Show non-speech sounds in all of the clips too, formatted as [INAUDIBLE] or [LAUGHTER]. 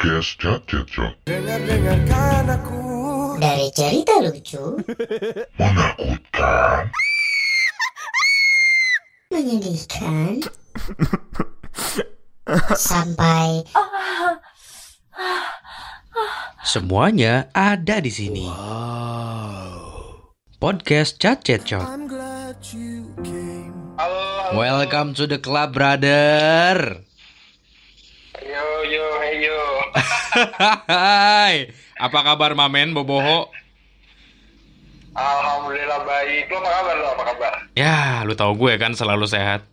Podcast Cacet Dengar-dengarkan aku Dari cerita lucu, menakutkan, menyedihkan, sampai Semuanya ada di sini. Podcast Cacet came. Welcome to the club, brother. Yo yo hey yo. Hai, apa kabar Mamen Boboho? Alhamdulillah baik. Lo apa kabar lo? Apa kabar? Ya, lu tahu gue kan selalu sehat.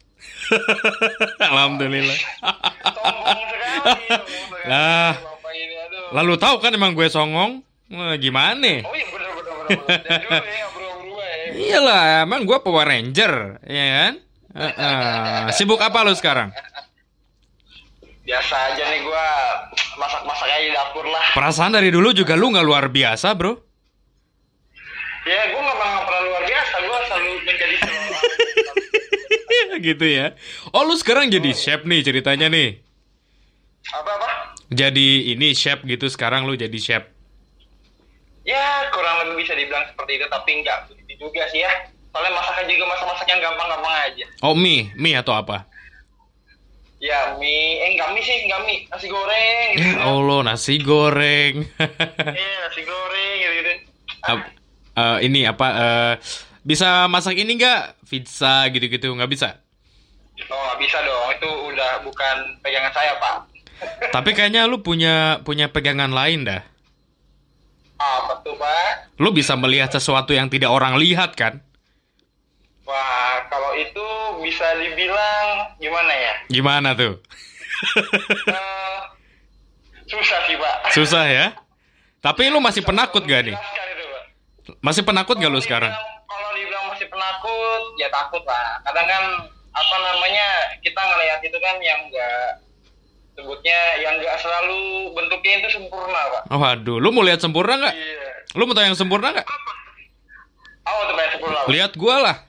[LAUGHS] Alhamdulillah. Lah. Lalu tahu kan emang gue songong? Wah, gimana? Oh iya bener bener bener. bener. Dari dulu ya ya. Iyalah, emang gue Power Ranger, ya kan? Heeh. Sibuk apa lu sekarang? Biasa aja nih gua masak-masak aja di dapur lah. Perasaan dari dulu juga lu nggak luar biasa, bro. Ya gua nggak pernah pernah luar biasa. Gua selalu menjadi seorang. [LAUGHS] gitu ya. Oh, lu sekarang jadi chef nih ceritanya nih. apa apa? Jadi ini chef gitu sekarang lu jadi chef. Ya kurang lebih bisa dibilang seperti itu tapi nggak begitu juga sih ya. Soalnya masaknya juga masak-masak yang gampang-gampang aja. Oh, mie, mie atau apa? Ya mie, eh nggak mie sih, nggak mie, nasi goreng gitu. Ya Allah, nasi goreng. Iya nasi goreng gitu-gitu. Ap- eh, ini apa eh, bisa masak ini nggak? Pizza gitu-gitu nggak bisa? Oh nggak bisa dong, itu udah bukan pegangan saya pak. Tapi kayaknya lu punya punya pegangan lain dah. Apa tuh pak? Lu bisa melihat sesuatu yang tidak orang lihat kan? Wah kalau itu bisa dibilang gimana ya? Gimana tuh? Eh, susah sih pak. Susah ya? Tapi lu masih penakut gak nih? Itu. Masih penakut gak lu sekarang? Kalau dibilang masih penakut, ya takut lah. Kadang kan apa namanya kita ngelihat itu kan yang enggak sebutnya yang enggak selalu bentuknya itu sempurna pak. Oh, waduh, lu mau lihat sempurna nggak? Iya. Lu mau tahu yang sempurna nggak? Apa tuh yang sempurna? Pak? Lihat gua lah.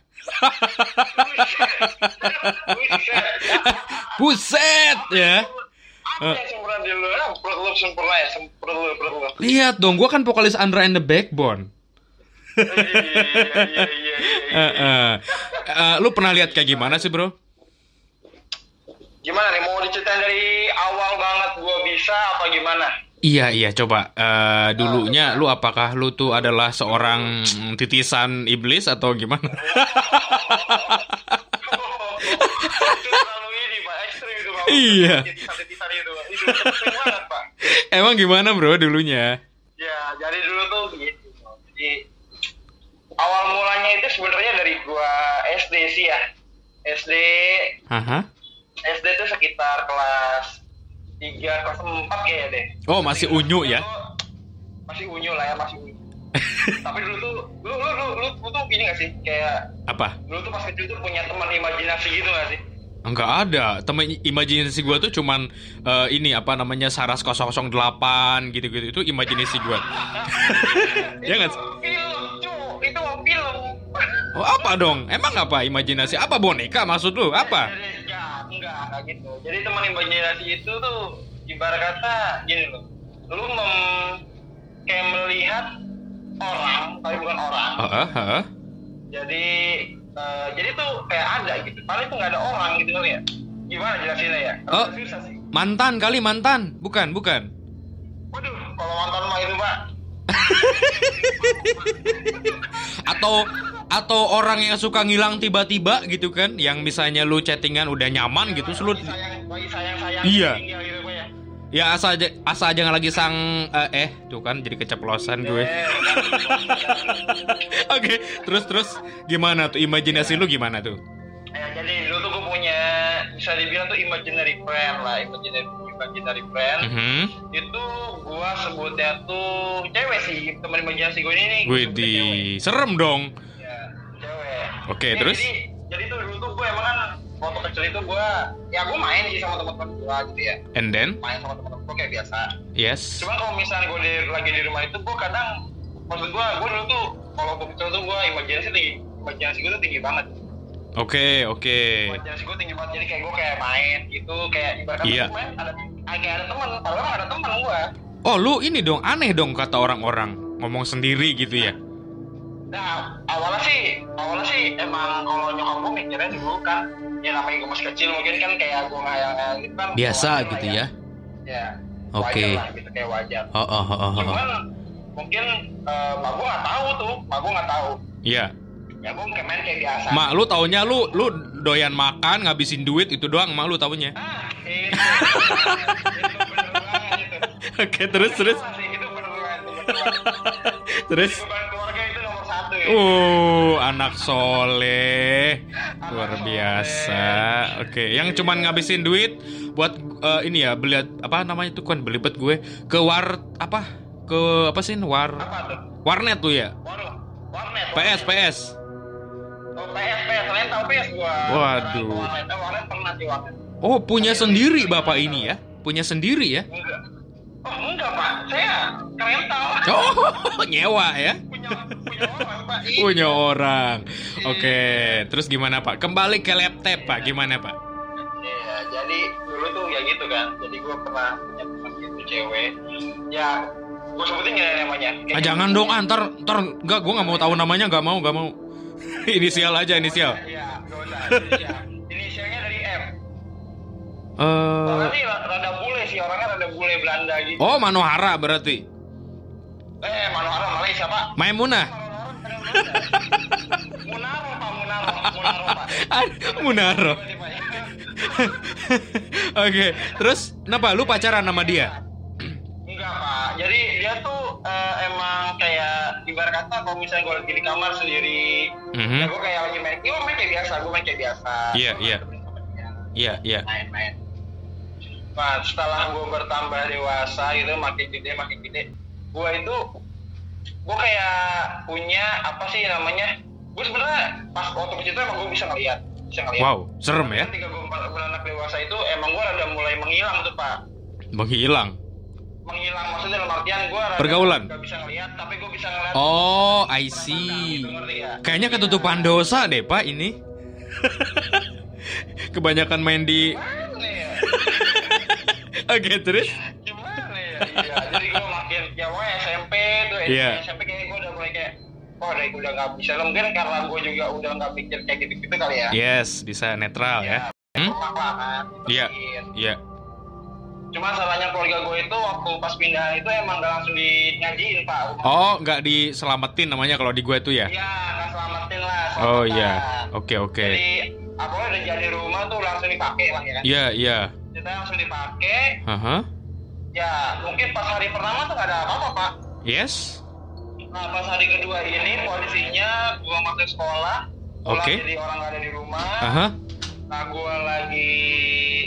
Buset. Ya. Lihat dong, gua kan vokalis Andra and the Backbone. Iya. eh. Eh, lu pernah lihat kayak gimana sih, Bro? Gimana nih? Mau diceritain dari awal banget gua bisa apa gimana? Iya, iya, coba. Eh, dulunya lu apakah lu tuh adalah seorang titisan iblis atau gimana? itu itu. Iya. Itu, itu. Emang gimana, Bro, dulunya? Ya, jadi dulu tuh gitu. Jadi awal mulanya itu sebenarnya dari gua SD sih ya. SD Haha. SD tuh sekitar kelas 3, kelas 4 kayaknya deh. Oh, masih unyu ya? Masih unyu lah ya, masih unyu. [LAUGHS] Tapi dulu tuh, lu, lu, lu, lu, lu tuh gini gak sih? Kayak, Apa? dulu tuh pas kecil tuh punya teman imajinasi gitu gak sih? Enggak ada. Temen imajinasi gua tuh cuman eh, ini apa namanya Saras 008 gitu-gitu. Itu imajinasi gua. [LAUGHS] ya nggak sih? Film, itu film. Oh, apa dong? Emang apa imajinasi? Apa boneka maksud lu? Apa? Enggak, enggak gitu. Jadi teman imajinasi itu tuh ibarat kata gini loh. Lu mem, kayak melihat orang, tapi bukan orang. Heeh, heeh. Jadi eh, jadi tuh kayak ada gitu. Padahal itu nggak ada orang gitu kali ya. Gimana jelasinnya ya? Oh. Susah sih. Mantan kali mantan. Bukan, bukan. Waduh, kalau mantan mah itu pak. [LAUGHS] Atau atau orang yang suka ngilang tiba-tiba gitu kan, yang misalnya lu chattingan udah nyaman gitu, terus lu Bagi sayang, bagi sayang sayang. Iya. Tinggal gitu ya. ya asa aja asa aja nggak lagi sang eh, eh tuh kan jadi keceplosan gue. Eh, [LAUGHS] Oke, terus terus gimana tuh imajinasi lu gimana tuh? Ya, jadi dulu tuh gue punya bisa dibilang tuh imaginary friend lah, imaginary imaginary friend. Mhm. Itu gua sebutnya tuh cewek sih, teman imajinasi gue ini nih. di serem dong. Oke, Ya, terus? Jadi, jadi tuh dulu tuh gue emang kan waktu kecil itu gue, ya gue main sih sama teman-teman gue gitu ya, And then, main sama teman-teman gue kayak biasa. yes. Cuman kalau misalnya gue di, lagi di rumah itu gue kadang, maksud gue, gue dulu tuh kalau gue kecil tuh gue imajinasi tinggi, imajinasi gue tuh tinggi banget. Oke, oke. Imajinasi gue tinggi banget, jadi kayak gue kayak main gitu, kayak ibaratnya tuh main ada agak ada teman padahal ada teman gua Oh, lu ini dong aneh dong kata orang-orang ngomong sendiri gitu ya. Nah awalnya sih awalnya sih emang kalau nyokap gua mikirnya dulu kan ya namanya masih kecil mungkin kan kayak gua ngayal-ngayal gitu kan Biasa gitu ya. ya Oke. wajar lah gitu kayak wajar Oh, oh, oh, oh, oh. cuman mungkin eh, mak gua nggak tahu tuh mak gua nggak tahu Iya. ya gua kayak main kayak biasa Mak lu taunya lu lu doyan makan ngabisin duit itu doang mak lu taunya. ah itu [LAUGHS] Oke, terus terus Itu terus. [LAUGHS] satu Uh, anak soleh. Luar biasa. Oke, yang cuman ngabisin duit buat eh, ini ya beli apa namanya itu kan belibet gue. Ke war apa? Ke apa sih war? Apa tuh? Warnet tuh ya? Warung warnet. PS warnet. PS oh PS PS tahu PS gua Waduh. warnet warnet pernah sih warnet oh punya sendiri bapak ini ya? Punya sendiri ya? Enggak. Oh enggak pak. Saya rental oh [LAUGHS] nyewa ya punya orang pak punya orang oke terus gimana pak kembali ke laptop pak gimana pak Iya, jadi dulu tuh ya gitu kan. Jadi gue pernah punya teman gitu cewek. Ya, gue sebutin gak ya namanya? ah, jangan dong ah, ntar ntar nggak gue nggak mau tahu namanya nggak mau nggak mau [LAUGHS] inisial aja inisial Iya, gak usah. Inisial. Inisialnya dari M. eh rada bule sih, orangnya rada bule Belanda gitu. oh Manohara berarti Eh, Manohara Malaysia pak. Maimunah Munaro pak, Munaro, Munaro pak. [LAUGHS] Munaro [LAUGHS] oke terus kenapa lu pacaran sama dia Enggak pak, jadi dia tuh eh, emang kayak ibarat kata kalau misalnya gue lagi di kamar sendiri, Mhm. ya gue kayak lagi main, gue main kayak biasa, gue main kayak biasa. Iya, iya. iya iya main-main. Nah, setelah gue bertambah dewasa gitu, makin gede, makin gede, gue itu, gue kayak punya apa sih namanya? Gue sebenarnya pas waktu kecil itu emang gue bisa ngeliat, bisa ngeliat. wow serem ya Ketika gue beranak dewasa itu, emang gue rada mulai menghilang tuh pak. menghilang Menghilang maksudnya dalam artian gue rada Pergaulan? Gak bisa ngeliat, tapi gue bisa ngeliat. oh I Gitu, see ngerti ya? kayaknya ketutupan dosa deh pak ini [LAUGHS] kebanyakan main di ya? [LAUGHS] oke terus Gimana ya? Iya, ya pokoknya SMP tuh, Iya. SMP kayak gue udah mulai kayak, oh udah udah nggak bisa. Lah mungkin karena gue juga udah nggak mikir kayak gitu gitu kali ya. Yes bisa netral ya. Hmm? Lah kan Iya. iya. Cuma salahnya keluarga gue itu waktu pas pindahan itu emang gak langsung di ngajiin pak. Oh nggak diselamatin namanya kalau di gue tuh ya? Iya nggak selamatin lah oh selamatan. iya. Oke oke. Jadi apa udah jadi rumah tuh langsung dipakai lah ya. Kan iya iya. Kita langsung dipakai. Haha. Ya mungkin pas hari pertama tuh gak ada apa-apa pak. Yes. Nah pas hari kedua ini posisinya gue masuk sekolah Oke. jadi orang gak ada di rumah. Aha. nah gue lagi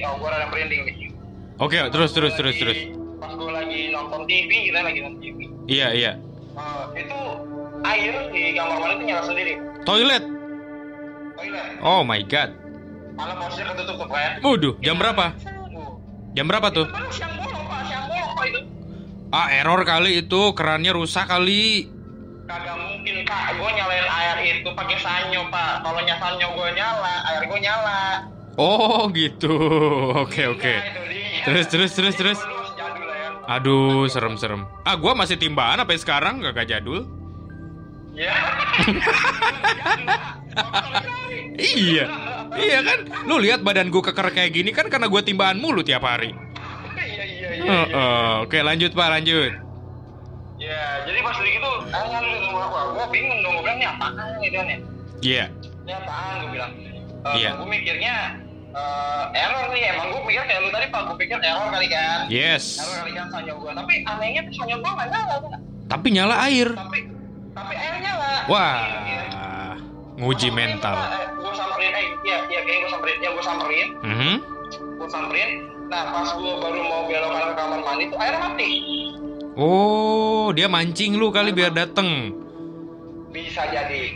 oh gue rada merinding nih. Oke terus terus terus Lagi- terus. pas gue lagi nonton TV kita lagi nonton TV iya iya. Eh, itu air di kamar mandi itu nyala sendiri. Toilet? Toilet. Oh my god. Malah posisinya ketutup kan? Waduh, jam berapa? Jam berapa tuh? Itu kan siang bolong pak siang bolong pak itu Ah, error kali itu, kerannya rusak kali. kagak mungkin pak gue nyalain air itu pakai sanyo pak kalau nya sanyo gue nyala air gue nyala Oh, gitu. Oke, [LAUGHS] oke. Iya, itu dia. Terus, terus, terus, terus. Ya Aduh, serem-serem. Ah, gua masih timbaan sampai sekarang gak jadul. [LAUGHS] ya Iya. Iya kan? Lu lihat badan gua keker kayak gini kan karena gua timbaan mulu tiap hari. Iya iya iya Oh, oh. Oke, lanjut Pak, lanjut. ya jadi pas lagi itu ah lu ngomong apa gue bingung dong gue bilang ini apaan gitu kan ya Iya. ini apaan gue bilang Eh, Iya. gue mikirnya eh, error nih emang gue pikir kayak lu tadi pak gue pikir error kali kan Yes. error kali kan sanyo gue tapi anehnya tuh sanyo gue nggak nyala Tapi nyala air. tapi tapi air nyala Wah, nguji Gua samperin mental. Eh, gue samperin eh iya iya gue samperin ya gue samperin Mhm. gue samperin nah pas gue baru mau belok ke kamar mandi tuh air mati Oh, dia mancing lu kali biar dateng. bisa jadi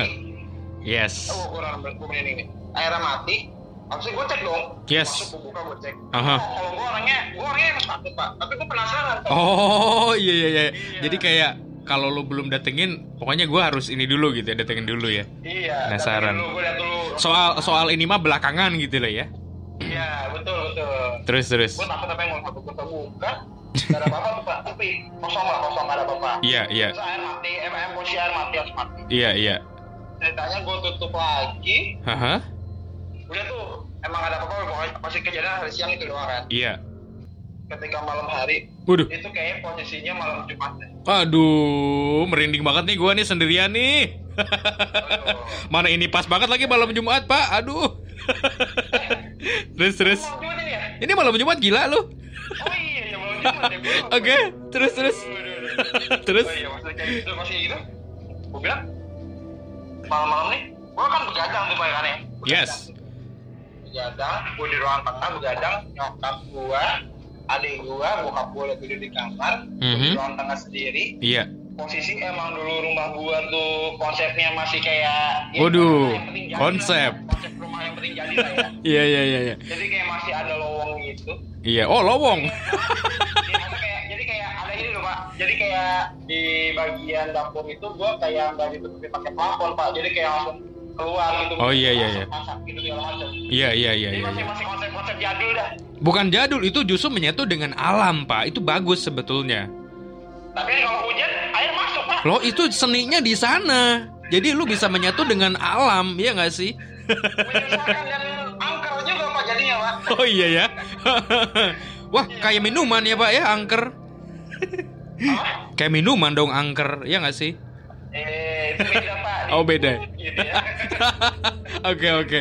[LAUGHS] Yes. oh gue gue nih airnya mati Maksudnya gue cek dong Yes. Masuk gue buka gue cek Aha. Oh, Kalau gue orangnya Gue orangnya emang takut pak Tapi gue penasaran Pak. Oh iya iya iya. Jadi kayak kalau lu belum datengin, pokoknya gua harus ini dulu gitu ya, datengin dulu ya. Iya Penasaran. Gue liat dulu Soal soal ini mah belakangan gitu loh ya. Iya, betul betul. Terus terus. Gue takut apa yang mau gue buka, gak ada apa-apa tuh tapi kosong lah kosong gak ada apa-apa. Iya iya Terus air mati, MM posisi air mati harus mati. iya iya. Ceritanya gue tutup lagi, Haha. udah tuh emang ada apa-apa, pasti kejadian hari siang itu doang kan. Iya. Ketika malam hari, Waduh. itu kayaknya posisinya malam Jumat deh. Aduh, merinding banget nih gua nih sendirian nih. [LAUGHS] Mana ini pas banget lagi malam Jumat, Pak. Aduh. [LAUGHS] terus terus. Malam Jumat ini malam Jumat gila lu. Oh iya, ya malam Jumat ya. Oke, terus terus. [LAUGHS] Terus? Oh iya, maksudnya gitu, masih gitu. Gue bilang, malam-malam nih, gue kan begadang tuh kan ya. Yes. Begadang, gue di ruang tengah begadang, nyokap gue, adik gue, bokap gue lagi di kamar, gua di Mhm. ruang tengah sendiri. Iya. Posisi emang dulu rumah gue tuh konsepnya masih kayak... ya, Waduh, jadi konsep. lah, Konsep rumah yang penting jadi lah ya. [LAUGHS] Iya iya iya iya. Jadi kayak masih ada lowong gitu. Iya. Oh, lowong. Kayak, jadi kayak ada ini loh pak. Jadi kayak di bagian dapur itu gua kayak nggak ditutupin pakai plafon pak. Jadi kayak langsung keluar gitu. Oh, iya, iya, iya. Gitu segala macam. Iya iya iya Jadi iya. masih iya. masih konsep-konsep jadul dah. Bukan jadul, itu justru menyatu dengan alam, Pak. Itu bagus sebetulnya. Tapi kalau Loh, itu seninya di sana. Jadi lu bisa menyatu dengan alam, ya nggak sih? Menyesuaikan dan angker juga [LAUGHS] pak jadinya pak. Oh iya ya. [LAUGHS] Wah, kayak minuman ya, Pak ya, angker. Kayak minuman dong angker, ya nggak sih? Eh itu beda pak. Oh, beda. [LAUGHS] Oke, oke.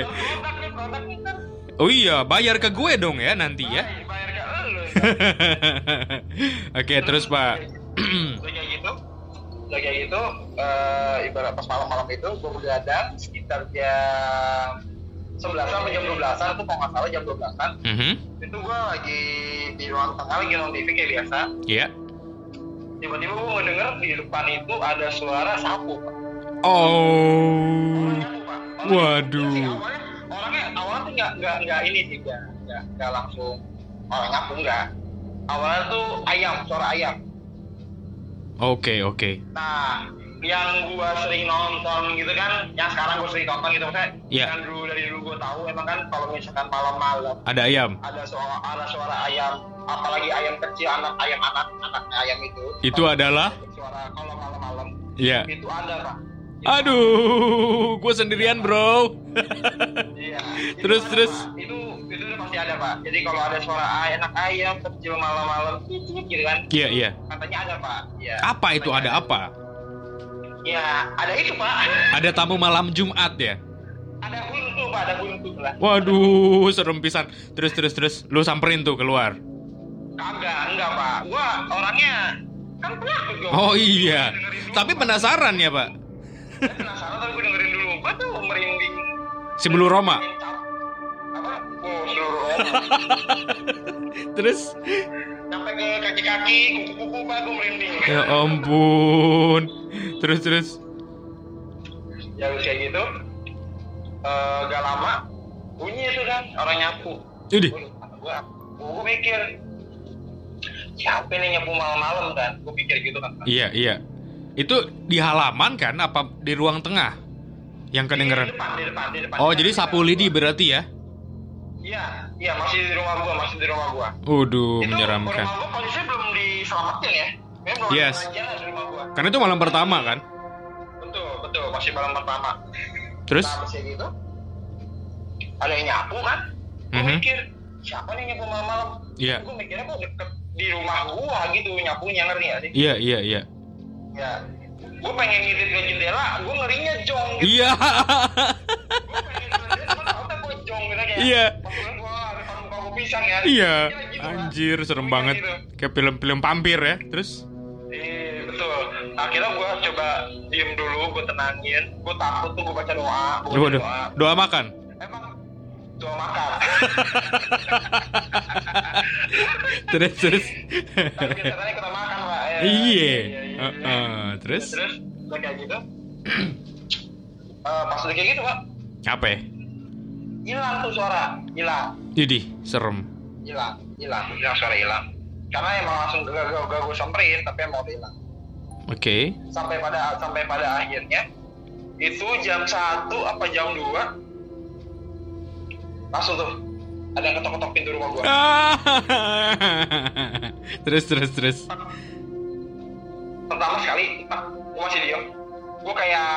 Oh iya, bayar ke gue dong ya nanti ya. Bayar- Bayar ke lu. Oke, terus Pak. [CLEARS THROAT] udah kayak gitu gitu eh, ibarat pas malam-malam itu gue begadang sekitar jam 11 sampai jam 12an tuh kalau nggak salah jam 12an Mhm. itu gue lagi di ruang tengah lagi nonton TV kayak biasa Iya. tiba-tiba gue ngedenger di depan itu ada suara sapu Pak. Oh. Pak. Orang Waduh. awalnya orangnya awalnya tuh nggak nggak nggak ini sih nggak nggak langsung orang nyapu nggak awalnya tuh ayam suara ayam Oke, oke. Nah, yang gua sering nonton gitu kan, yang sekarang gua sering nonton gitu maksudnya, Iya. yang dulu dari dulu gua tahu emang kan kalau misalkan malam-malam Ada ayam. ada suara ada suara ayam, apalagi ayam kecil anak ayam anak anak ayam itu. Itu adalah? suara kalau malam-malam Iya. itu ada pak. Aduh, gue sendirian, Bro. Iya. [LAUGHS] Terus, terus? Itu itu udah pasti ada pak. Jadi kalau ada suara ay- anak ayam kecil malam-malam gitu kan, Iya, iya. katanya ada pak. Iya. Apa itu ada apa? Ya ada itu pak. [LAUGHS] Ada tamu malam Jumat ya? ada buntu pak, ada buntu lah. Waduh, serem pisan. Terus terus terus lu samperin tuh keluar. Kagak, enggak pak. Gua orangnya kan penakut. Oh iya. Dulu, Tapi Pak. penasaran ya, Pak? Penasaran tapi gue dengerin dulu. Gua tuh merinding. Si Bulu Roma. Roma. [LAUGHS] Terus Sampai ke kaki-kaki, kuku-kuku pak, gue merinding. ya ampun. Terus terus. Ya udah kayak gitu. Eh, gak lama bunyi itu kan orang nyapu. Jadi, Gua, gua, mikir siapa nih nyapu malam-malam kan? Gue pikir gitu kan. Iya iya. Itu di halaman kan apa di ruang tengah? Yang Di kedengeran. depan, di depan, di depan. Oh, jadi sapu lidi berarti ya? Iya, iya masih di rumah gua, masih di rumah gua. Waduh, itu menyeramkan. rumah gua posisinya belum diselamatin ya. Memang belum Yes. di rumah gua. Karena itu malam pertama kan? Betul, betul, masih malam pertama. Terus? Nah, masih gitu. Ada yang nyapu kan? Gua Mhm. mikir, siapa nih nyapu malam-malam? Iya. Gua mikirnya kok deket di rumah gua gitu nyapunya ngerti gak sih? Iya iya iya. Ya. Gua pengen ngintip ke jendela, gua ngerinya jong gitu. Iya. [LAUGHS] Gua pengen ngintip, cuman takutnya gua jong gitu kayak. Iya. Pisang ya. Iya. Kira gitu. Anjir, serem banget. gitu. Kayak film-film vampir ya. Terus? Iya betul. Akhirnya gue coba diem dulu, gue tenangin. Gue takut tuh gue baca doa. Gue baca Waduh, doa. doa makan. Emang doa makan. [LAUGHS] Terus terus. Tapi biasanya kita makan pak. Ya, Iya. iya. Heeh, Terus? Terus kayak gitu. Eh, pas udah kayak gitu pak, Apa ya? Hilang tuh suara, hilang, Jadi, serem. hilang, hilang, hilang suara hilang. Karena emang langsung gak gak gak gue samperin, tapi emang hilang. Oke. Sampai pada sampai pada akhirnya itu jam 1 apa jam 2 langsung tuh ada yang ketok-ketok pintu rumah gue [LAUGHS] terus terus terus. pertama sekali gue masih diem gue kayak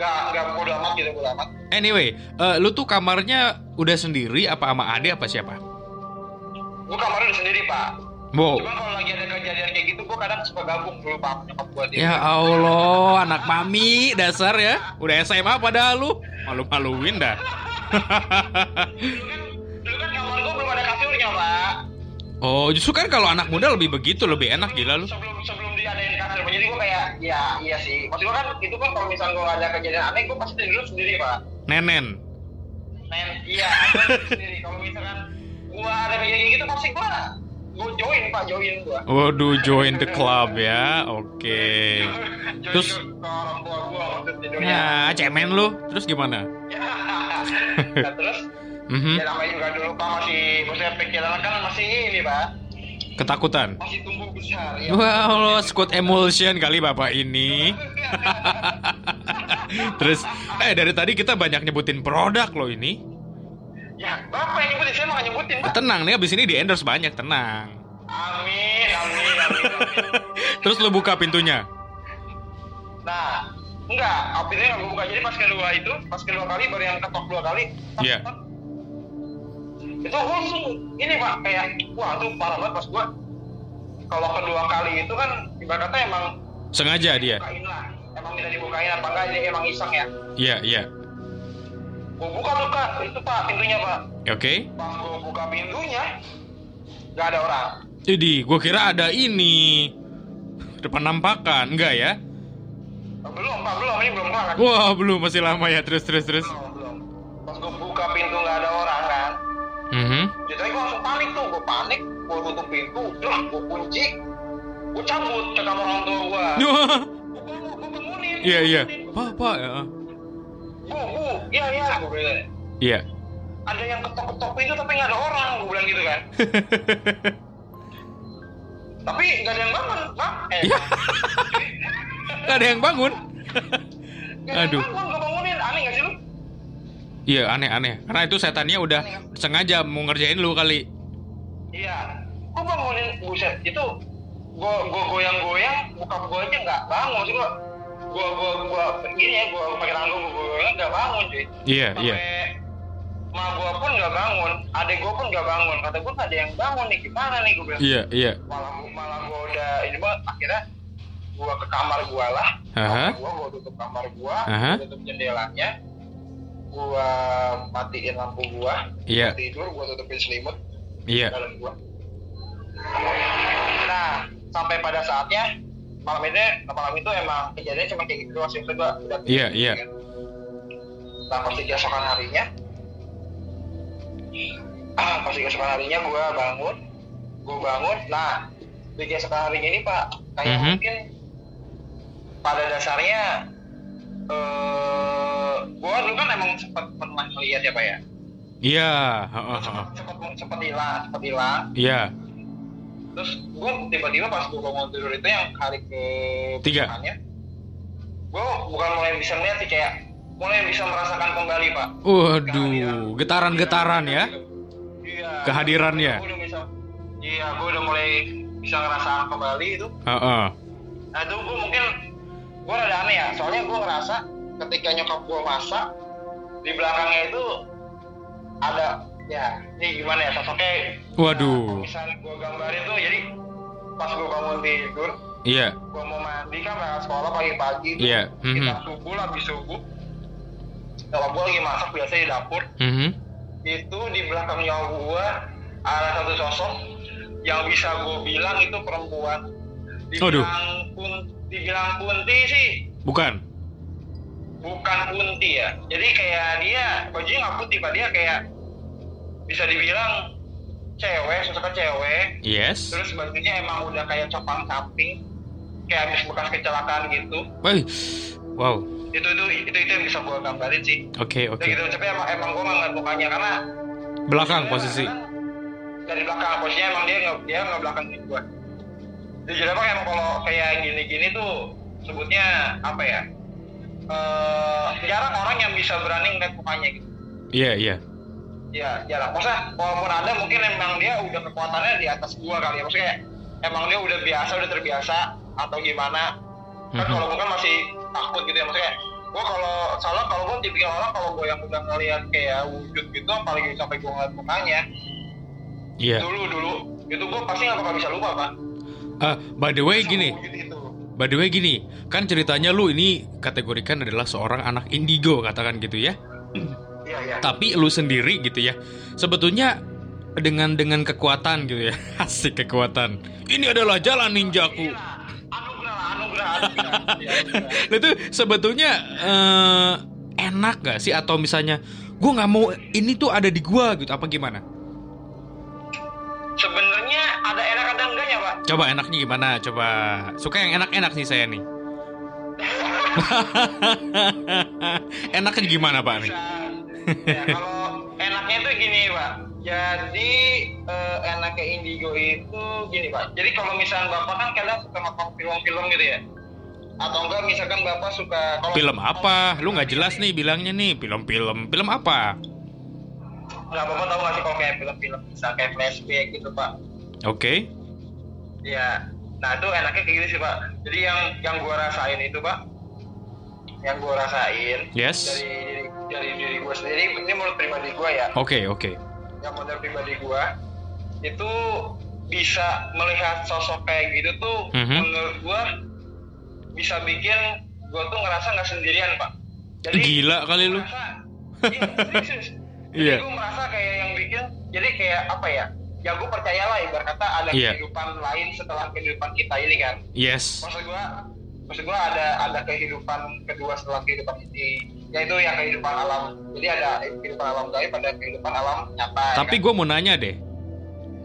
nggak nggak bodo amat gitu bodo amat Anyway, eh, lu tuh kamarnya udah sendiri apa sama Ade apa siapa? gue kamarnya udah sendiri pak Wow. Cuman kalau lagi ada kejadian kayak gitu, gue kadang suka gabung dulu pak nyokap gue. Ya Allah, anak mami dasar ya. Udah SMA padahal lu. Malu-maluin dah. Dulu kan, dulu kan kamar gue belum ada kasurnya pak. Oh, justru kan kalau anak muda lebih begitu, lebih enak gila lu. Sebelum sebelum diadain kasur, jadi gue kayak, ya iya sih. Maksud gue kan itu kan kalau misalnya gue ada kejadian aneh, gue pasti dulu sendiri pak. Nenen. Men, iya, sendiri. Kalau misalkan gue ada kejadian gitu, pasti gue gue join pak, join gue. Waduh, join the club ya. Oke. Join Terus? Ya, cemen lu. Terus gimana? [LAUGHS] nah, terus Mhm. ya namanya juga dulu pak masih maksudnya pikiran kan masih ini pak Ketakutan. masih tumbuh besar ya Wah, lo squad emulsion kali bapak ini. [LAUGHS] Terus, eh dari tadi kita banyak nyebutin produk lo ini. ya bapak yang nyebutin saya mau nyebutin pak Tenang nih, abis ini di endorse banyak, tenang. amin amin amin, amin. [LAUGHS] Terus lo buka pintunya. nah enggak akhirnya nggak gue buka jadi pas kedua itu pas kedua kali baru yang ketok dua kali Iya. tak. Itu langsung ini pak kayak wah tuh parah banget pas gue kalau kedua kali itu kan ibaratnya emang Sengaja dia. lah emang minta dibukain apa enggak dia emang iseng ya Iya, iya. gue buka tuh kak itu pak pintunya pak Oke. pas gue buka pintunya nggak ada orang Jadi, gua kira ada ini. Depan nampakan, enggak ya? Oh, belum pak belum ini belum banget Wah, belum masih lama ya. Terus, terus, terus. belum belum pas gue buka pintu nggak ada orang kan Mhm. jadi gue langsung panik tuh gue panik gue tutup pintu udah gue kunci gue cabut ke kamar orang tua gue [LAUGHS] gue bangunin Iya, iya. Pak, pak. ya. bu bu iya iya gue bilang Iya. ada yang ketok-ketok pintu tapi nggak ada orang gue bilang gitu kan [LAUGHS] tapi nggak ada yang bangun pak eh Iya. [LAUGHS] Gak ada yang bangun. nggak ada Aduh. yang bangun gue bangunin aneh nggak sih lu Iya, aneh-aneh. Karena itu setannya udah sengaja mau ngerjain lu kali. Iya, gue bangunin buset itu gue gue goyang-goyang, buka gue aja nggak bangun sih gue gue gue gue begini ya gue pakai tangan gue goyang nggak bangun cuy. Iya, Sampai iya. Ma gue pun nggak bangun, adek gue pun nggak bangun. Kata gue nggak ada yang bangun nih gimana nih gue bilang. Iya, iya. Malah malah gue udah ini banget akhirnya gue ke kamar gue lah. Aha. Gue gue tutup kamar gue, Aha. tutup jendelanya, gue matiin lampu gue, Iya, tidur gue tutupin selimut, iya. dalam gua. Nah, sampai pada saatnya malam itu malam itu emang kejadian cuma kayak gitu doang sih Maksudnya gua udah Iya, iya. Nah, pasti keesokan harinya [CLEARS THROAT] ah, pasti keesokan harinya gua bangun gua bangun nah di keesokan harinya ini pak kayak Mhm. mungkin pada dasarnya eh gua emang sempat pernah melihat ya pak ya Iya, heeh, heeh. sempat sempat hilang sempat hilang Iya. terus gue tiba-tiba pas gue bangun tidur itu yang hari ke Tiga. gue bukan mulai bisa melihat sih kayak mulai bisa merasakan kembali pak Waduh, getaran-getaran ya. iya Kehadirannya. gue udah bisa iya gue udah mulai bisa ngerasakan kembali itu Heeh. nah itu gue mungkin gue rada aneh ya soalnya gue ngerasa ketika nyokap gue masak di belakangnya itu ada ya ini gimana ya sosoknya Waduh. Nah, misalnya gue gambarin tuh jadi pas gue bangun tidur Iya. gue mau mandi kan berangkat sekolah pagi-pagi Iya, kita mhm. subuh lah habis subuh kalau gue lagi masak biasa di dapur Mhm. itu di belakang nyawa gue ada satu sosok yang bisa gue bilang itu perempuan dibilang pun dibilang kunti sih Bukan. Bukan kunti ya jadi kayak dia bajunya nggak putih pak dia kayak bisa dibilang cewek sosoknya cewek Yes. terus bajunya emang udah kayak copang samping kayak habis bekas kecelakaan gitu Wih. Wow. itu itu itu itu yang bisa gue gambarin sih Oke, Kayak oke. gitu tapi emang emang gue nggak ngeliat mukanya karena Belakang posisi. dari belakang posisinya emang dia nggak dia nggak belakangin gue jadi apa emang kalau kayak gini-gini tuh sebutnya apa ya eh jarang orang yang bisa berani ngeliat mukanya gitu Iya, iya. ya jarang maksudnya walaupun ada mungkin emang dia udah kekuatannya di atas gua kali ya maksudnya emang dia udah biasa udah terbiasa atau gimana kan Mhm. kalau gua kan masih takut gitu ya maksudnya gua kalau salah kalau gua tipikal orang kalau gua yang udah ngeliat kayak wujud gitu apalagi sampai gua ngeliat mukanya Iya. dulu dulu itu gua pasti nggak bakal bisa lupa pak Ah, by the way Sama gini. By the way gini, kan ceritanya lu ini kategorikan adalah seorang anak indigo katakan gitu ya. iya iya Tapi lu sendiri gitu ya. Sebetulnya dengan dengan kekuatan gitu ya. [LAUGHS] Asik kekuatan. Ini adalah jalan ninjaku. Iya, anugerah anugerah anugerah Iya. Nah, itu sebetulnya eh, enak gak sih atau misalnya gue nggak mau ini tuh ada di gua gitu apa gimana? sebenarnya Coba enaknya gimana? Coba suka yang enak-enak nih saya nih. [LAUGHS] enaknya gimana pak nih? Ya, kalau enaknya itu gini pak jadi eh, enaknya indigo itu gini pak jadi kalau misalnya bapak kan kadang suka nonton film-film gitu ya atau enggak misalkan bapak suka kalau Film apa? Lu nggak jelas nih bilangnya nih film-film. Film apa? nggak bapak tahu nggak sih kalau kayak film-film bisa kayak flashback gitu pak Oke. Ya nah itu enaknya kayak gitu sih pak jadi yang yang gua rasain itu pak yang gua rasain Yes. dari dari diri gua sendiri ini menurut pribadi gua ya Oke oke. yang model pribadi gua itu bisa melihat sosok kayak gitu tuh Mhm. menurut gua bisa bikin gua tuh ngerasa nggak sendirian pak Gila kali lu. merasa, iya, serius. [LAUGHS] Iya. Jadi gua merasa kayak yang bikin jadi kayak apa ya ya gua percayalah ibarat kata ada Iya. kehidupan lain setelah kehidupan kita ini kan Yes. maksud gua maksud gua ada ada kehidupan kedua setelah kehidupan ini yaitu yang kehidupan alam jadi ada kehidupan alam gaib ada kehidupan alam nyata ya Tapi kan? gue mau nanya deh.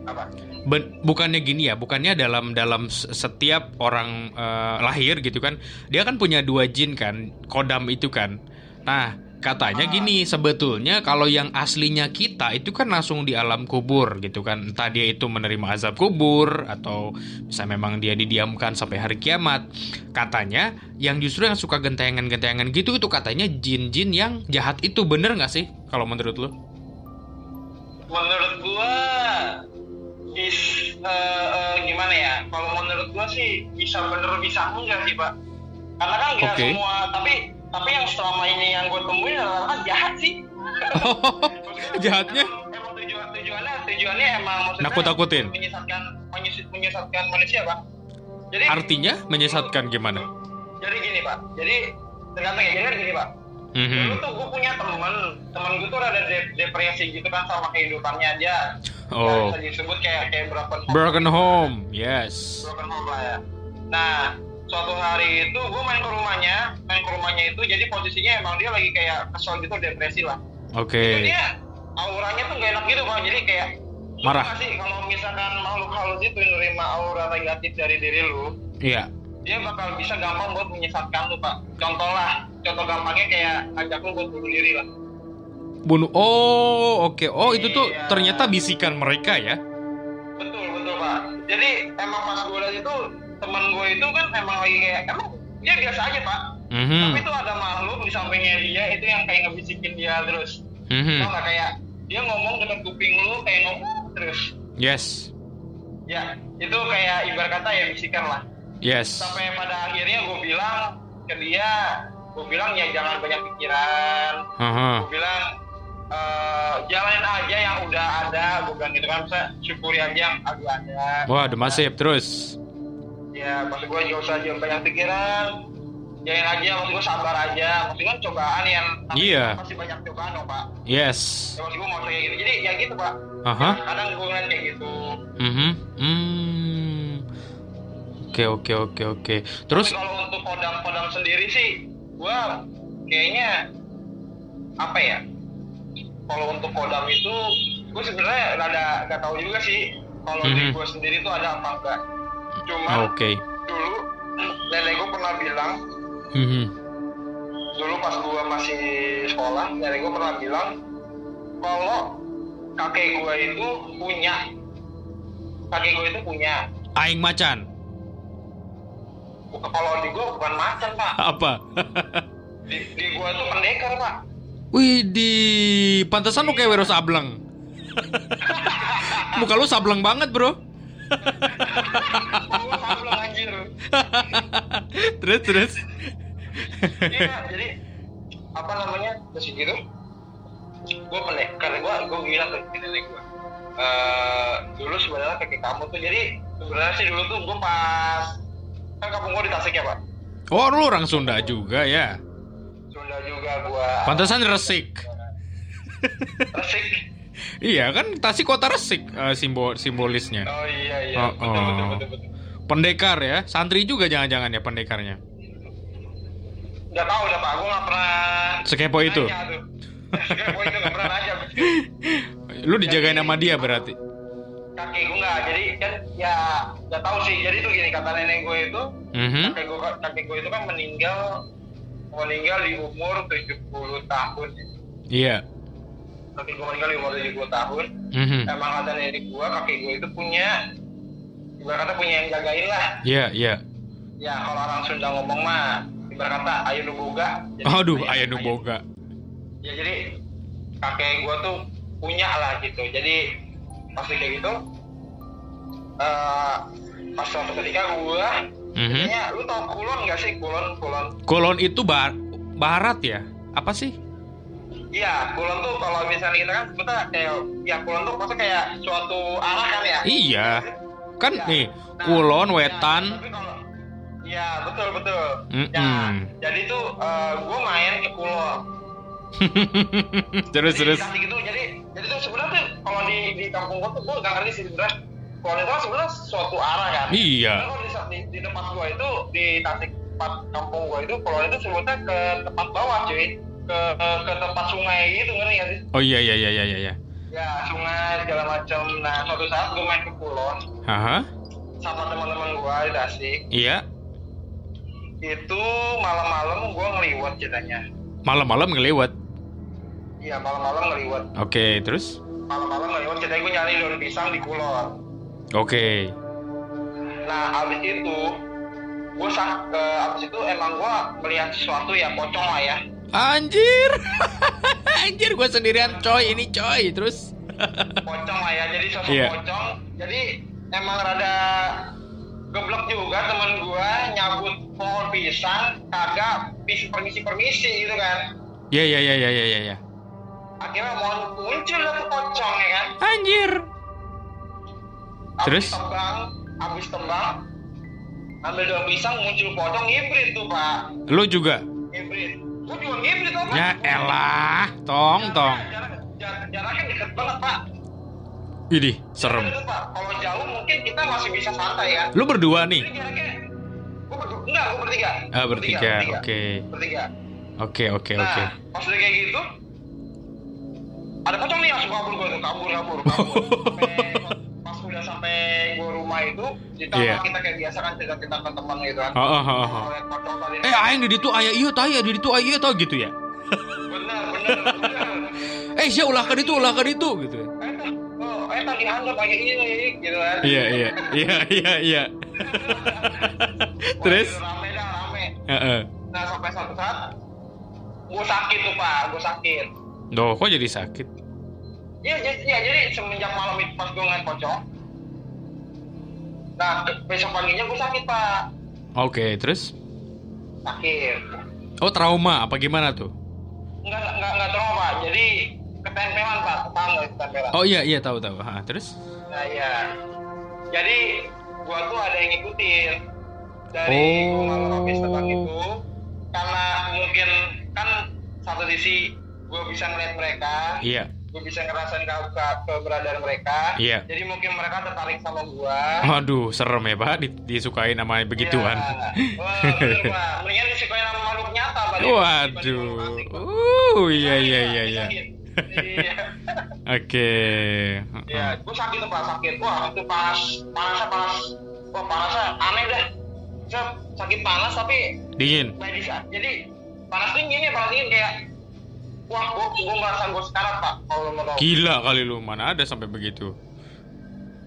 apa Ben- bukannya gini ya, bukannya dalam dalam setiap orang eh, lahir gitu kan, dia kan punya dua jin kan, kodam itu kan. Nah, katanya gini, sebetulnya kalau yang aslinya kita itu kan langsung di alam kubur gitu kan. Entah dia itu menerima azab kubur atau bisa memang dia didiamkan sampai hari kiamat. Katanya yang justru yang suka gentengan-gentengan gitu itu katanya jin-jin yang jahat itu bener nggak sih kalau menurut lu? menurut gua is eh, eh, gimana ya kalau menurut gua sih bisa bener bisa enggak sih pak karena kan nggak Oke. semua tapi tapi yang selama ini yang gua temuin adalah kan jahat sih [LAUGHS] Jahatnya? emang, emang tujuan tujuannya tujuannya emang maksudnya Nakut-nakutin? menyesatkan menyesat, menyesatkan manusia pak jadi Artinya menyesatkan gimana? jadi gini pak jadi tergantung ya jadi gini pak dulu Mhm. tuh gue punya temen temen gue tuh ada de- depresi gitu kan sama kehidupannya dia Oh. bisa disebut kayak kayak broken home Broken home, yes. broken home lah ya nah suatu hari itu gue main ke rumahnya main ke rumahnya itu jadi posisinya emang dia lagi kayak kesel gitu depresi lah Oke. Itu dia auranya tuh gak enak gitu pak jadi kayak Marah. sih kalau misalkan makhluk halus itu nerima aura negatif dari diri lu Iya. dia bakal bisa gampang buat menyesatkan lu pak contoh lah contoh gampangnya kayak ngajak lu buat bunuh diri lah Bunuh. Oh, oke. Oh, itu tuh Iya. ternyata bisikan mereka ya. betul betul pak jadi emang pas gue lihat itu teman gue itu kan emang lagi kayak emang dia biasa aja pak Mhm. tapi itu ada makhluk di sampingnya dia itu yang kayak ngebisikin dia terus Mhm. tau nggak kayak dia ngomong dengan kuping lu kayak ngomong terus Yes. ya itu kayak ibarat kata ya bisikan lah Yes. sampai pada akhirnya gue bilang ke dia gue bilang ya jangan banyak pikiran Aha. gue bilang eh, jalanin aja yang udah ada gue bilang gitu kan bisa syukuri aja yang udah ada Wah, demasif terus. Ya maksud gue juga usah jangan banyak pikiran jalanin aja maksud gue sabar aja maksud gue cobaan yang Iya. pasti banyak cobaan dong pak Yes. ya maksud gue mau kayak gitu jadi ya gitu pak Aha. kadang gue ngeliat kayak gitu Mhm. Hmm. Oke, oke, oke, oke. Terus Tapi kalau untuk kodam-kodam sendiri sih gue kayaknya apa ya kalau untuk kodam itu gue sebenarnya rada gak tahu juga sih kalau di Mhm. gue sendiri tuh ada apa enggak cuma oke. dulu nenek gue pernah bilang Mhm. dulu pas gue masih sekolah nenek gue pernah bilang kalau kakek gue itu punya kakek gue itu punya Aing macan. Kalau di gue bukan macan pak Apa? di, di gue tuh pendekar pak Wih di pantesan lu kayak Wiro Sableng. [LAUGHS] Muka lu sableng banget, Bro. Anjir. [LAUGHS] terus terus. Iya, jadi apa namanya? Terus gitu. Gue pendek karena gue gue bilang ke nenek gue. Eh dulu sebenarnya kaki kamu tuh jadi sebenarnya sih dulu tuh gue pas kan kampung gue di Tasik ya pak. Oh, lu orang Sunda juga ya. Sunda juga gue. Pantesan resik. Tasik. Iya kan Tasik kota resik eh, simbol simbolisnya. Oh iya iya. Oh, betul, betul oh. betul betul. Pendekar ya, santri juga jangan-jangan ya pendekarnya. Udah tahu udah pak, gue nggak pernah. Sekepo itu. Sekepo itu pernah nanya. Lu dijagain sama dia berarti. Kakek gue nggak, jadi kan ya nggak tahu sih. Jadi tuh gini kata nenek gue itu, Mhm. kakek gue kakek gue itu kan meninggal meninggal di umur 70 tahun. Iya. Kakek gue meninggal di umur 70 tahun. Mhm. Emang kata nenek gue, kakek gue itu punya ibarat kata punya yang jagain lah. Iya, iya. Ya kalau orang Sunda ngomong mah ibarat kata ayo nu boga. Jadi, Aduh, ayah nu boga. Ya jadi kakek gue tuh punya lah gitu. Jadi pasti kayak gitu. eh pas suatu ketika gue, Mhm. kayaknya lu tau kulon gak sih kulon kulon? Kolon itu bar barat ya? Apa sih? Iya kulon tuh kalau misalnya kita kan kita kayak ya kulon tuh maksudnya kayak suatu arah kan ya? Iya. Kan Ya. nih, Nah, kulon, ya, wetan. kalau- Iya betul betul. Mm-mm. Ya, jadi tuh gue main ke kulon. [LAUGHS] terus Jadi terus. gitu jadi jadi tuh sebenarnya tuh kalau di di kampung gua tuh gua gak ngerti sih sebenarnya kalau itu kan sebenarnya suatu arah kan Iya. Kalau di, di, di tempat gua itu di tasik tempat kampung gua itu kalau itu sebutnya ke tempat bawah cuy ke ke, tempat sungai gitu ngerti gak sih Oh iya iya iya iya iya. ya sungai segala macam nah suatu saat gua main ke kulon Haha. sama teman-teman gua di tasik Iya. itu malam-malam gua ngeliwat ceritanya Malam-malam ngelewat. iya malam-malam ngeliwat Oke, terus? malam-malam ngeliwat ceritanya gua nyari daun pisang di kulon Oke. Nah, abis itu gue sak eh, abis itu emang gue melihat sesuatu ya pocong lah ya. Anjir. [LAUGHS] Anjir gue sendirian coy, ini coy. Terus? [LAUGHS] Pocong lah ya. Jadi sosok Iya. pocong. Jadi emang rada geblek juga teman gue nyabut pohon pisang kagak pis permisi permisi gitu kan. Ya ya ya ya ya ya ya. Akhirnya mau muncul lah tuh pocong ya kan. Anjir. Abis Terus? tembang, abis tembang, ambil daun pisang muncul pocong hibrid tuh pak. Lu juga? Hibrid. Gue juga. Ya elah, tong tong. Jarak, jarak, jaraknya deket banget pak. Idih, serem. Itu, Pak. Kalau jauh mungkin kita masih bisa santai ya. Lu berdua nih? Ini jaraknya, gue berdua, enggak, gue bertiga. Ah, bertiga. Oke. Bertiga. Oke, oke, Nah, oke. pas udah kayak gitu, ada pocong nih langsung kabur gue tuh, kabur, kabur, kabur. [LAUGHS] Udah sampai gue rumah itu, kita Iya. kita kayak biasa kan cerita-cerita ke teman gitu kan. Oh, oh, oh, oh. Eh, aing di ditu aya ieu tah ya, di ditu aya ieu tah gitu ya. bener, bener. Eh, sia ulah ka ditu, ulah ka ditu gitu. ya. Oh, eh tadi handap kayak ini, gitu kan. Iya, iya. Iya, iya, iya. Terus? itu Rame dah, rame. Heeh. Nah sampai satu saat gue sakit tuh pak, gue sakit. Duh, kok jadi sakit? Iya, jadi, ya, jadi semenjak malam itu pas gue ngeliat pocong, nah besok paginya gue sakit pak, Oke, terus? sakit. Oh, trauma apa gimana tuh? Enggak enggak enggak trauma pak, jadi ketempelan pak, tahu nggak ketempelan? Oh iya, iya tahu tahu. Ha, terus? Nah iya, jadi gue tuh ada yang ngikutin dari Oh. gua malam habis tebang itu, karena mungkin kan satu sisi gue bisa ngeliat mereka, Iya. Gue bisa ngerasain ke, ke keberadaan mereka. Iya. Jadi mungkin mereka tertarik sama gua. Waduh, serem ya, Pak. Di- disukai nama begituan. Iya. [LAUGHS] Wah, bener. Mendingan disukain sama makhluk nyata, Pak. Waduh. Uh, iya iya iya iya. Iya. [LAUGHS] Oke. Iya, gua sakit tuh, Pak, sakit. Wah, itu panas, panasnya panas. Wah, panasnya aneh dah. Saya sakit panas tapi Dingin. medis. Jadi panas dingin ya, panas dingin kayak Wah, gua, gua merasa gua sekarat, Pak. Kalau mau. Gila kali lu, mana ada sampai begitu.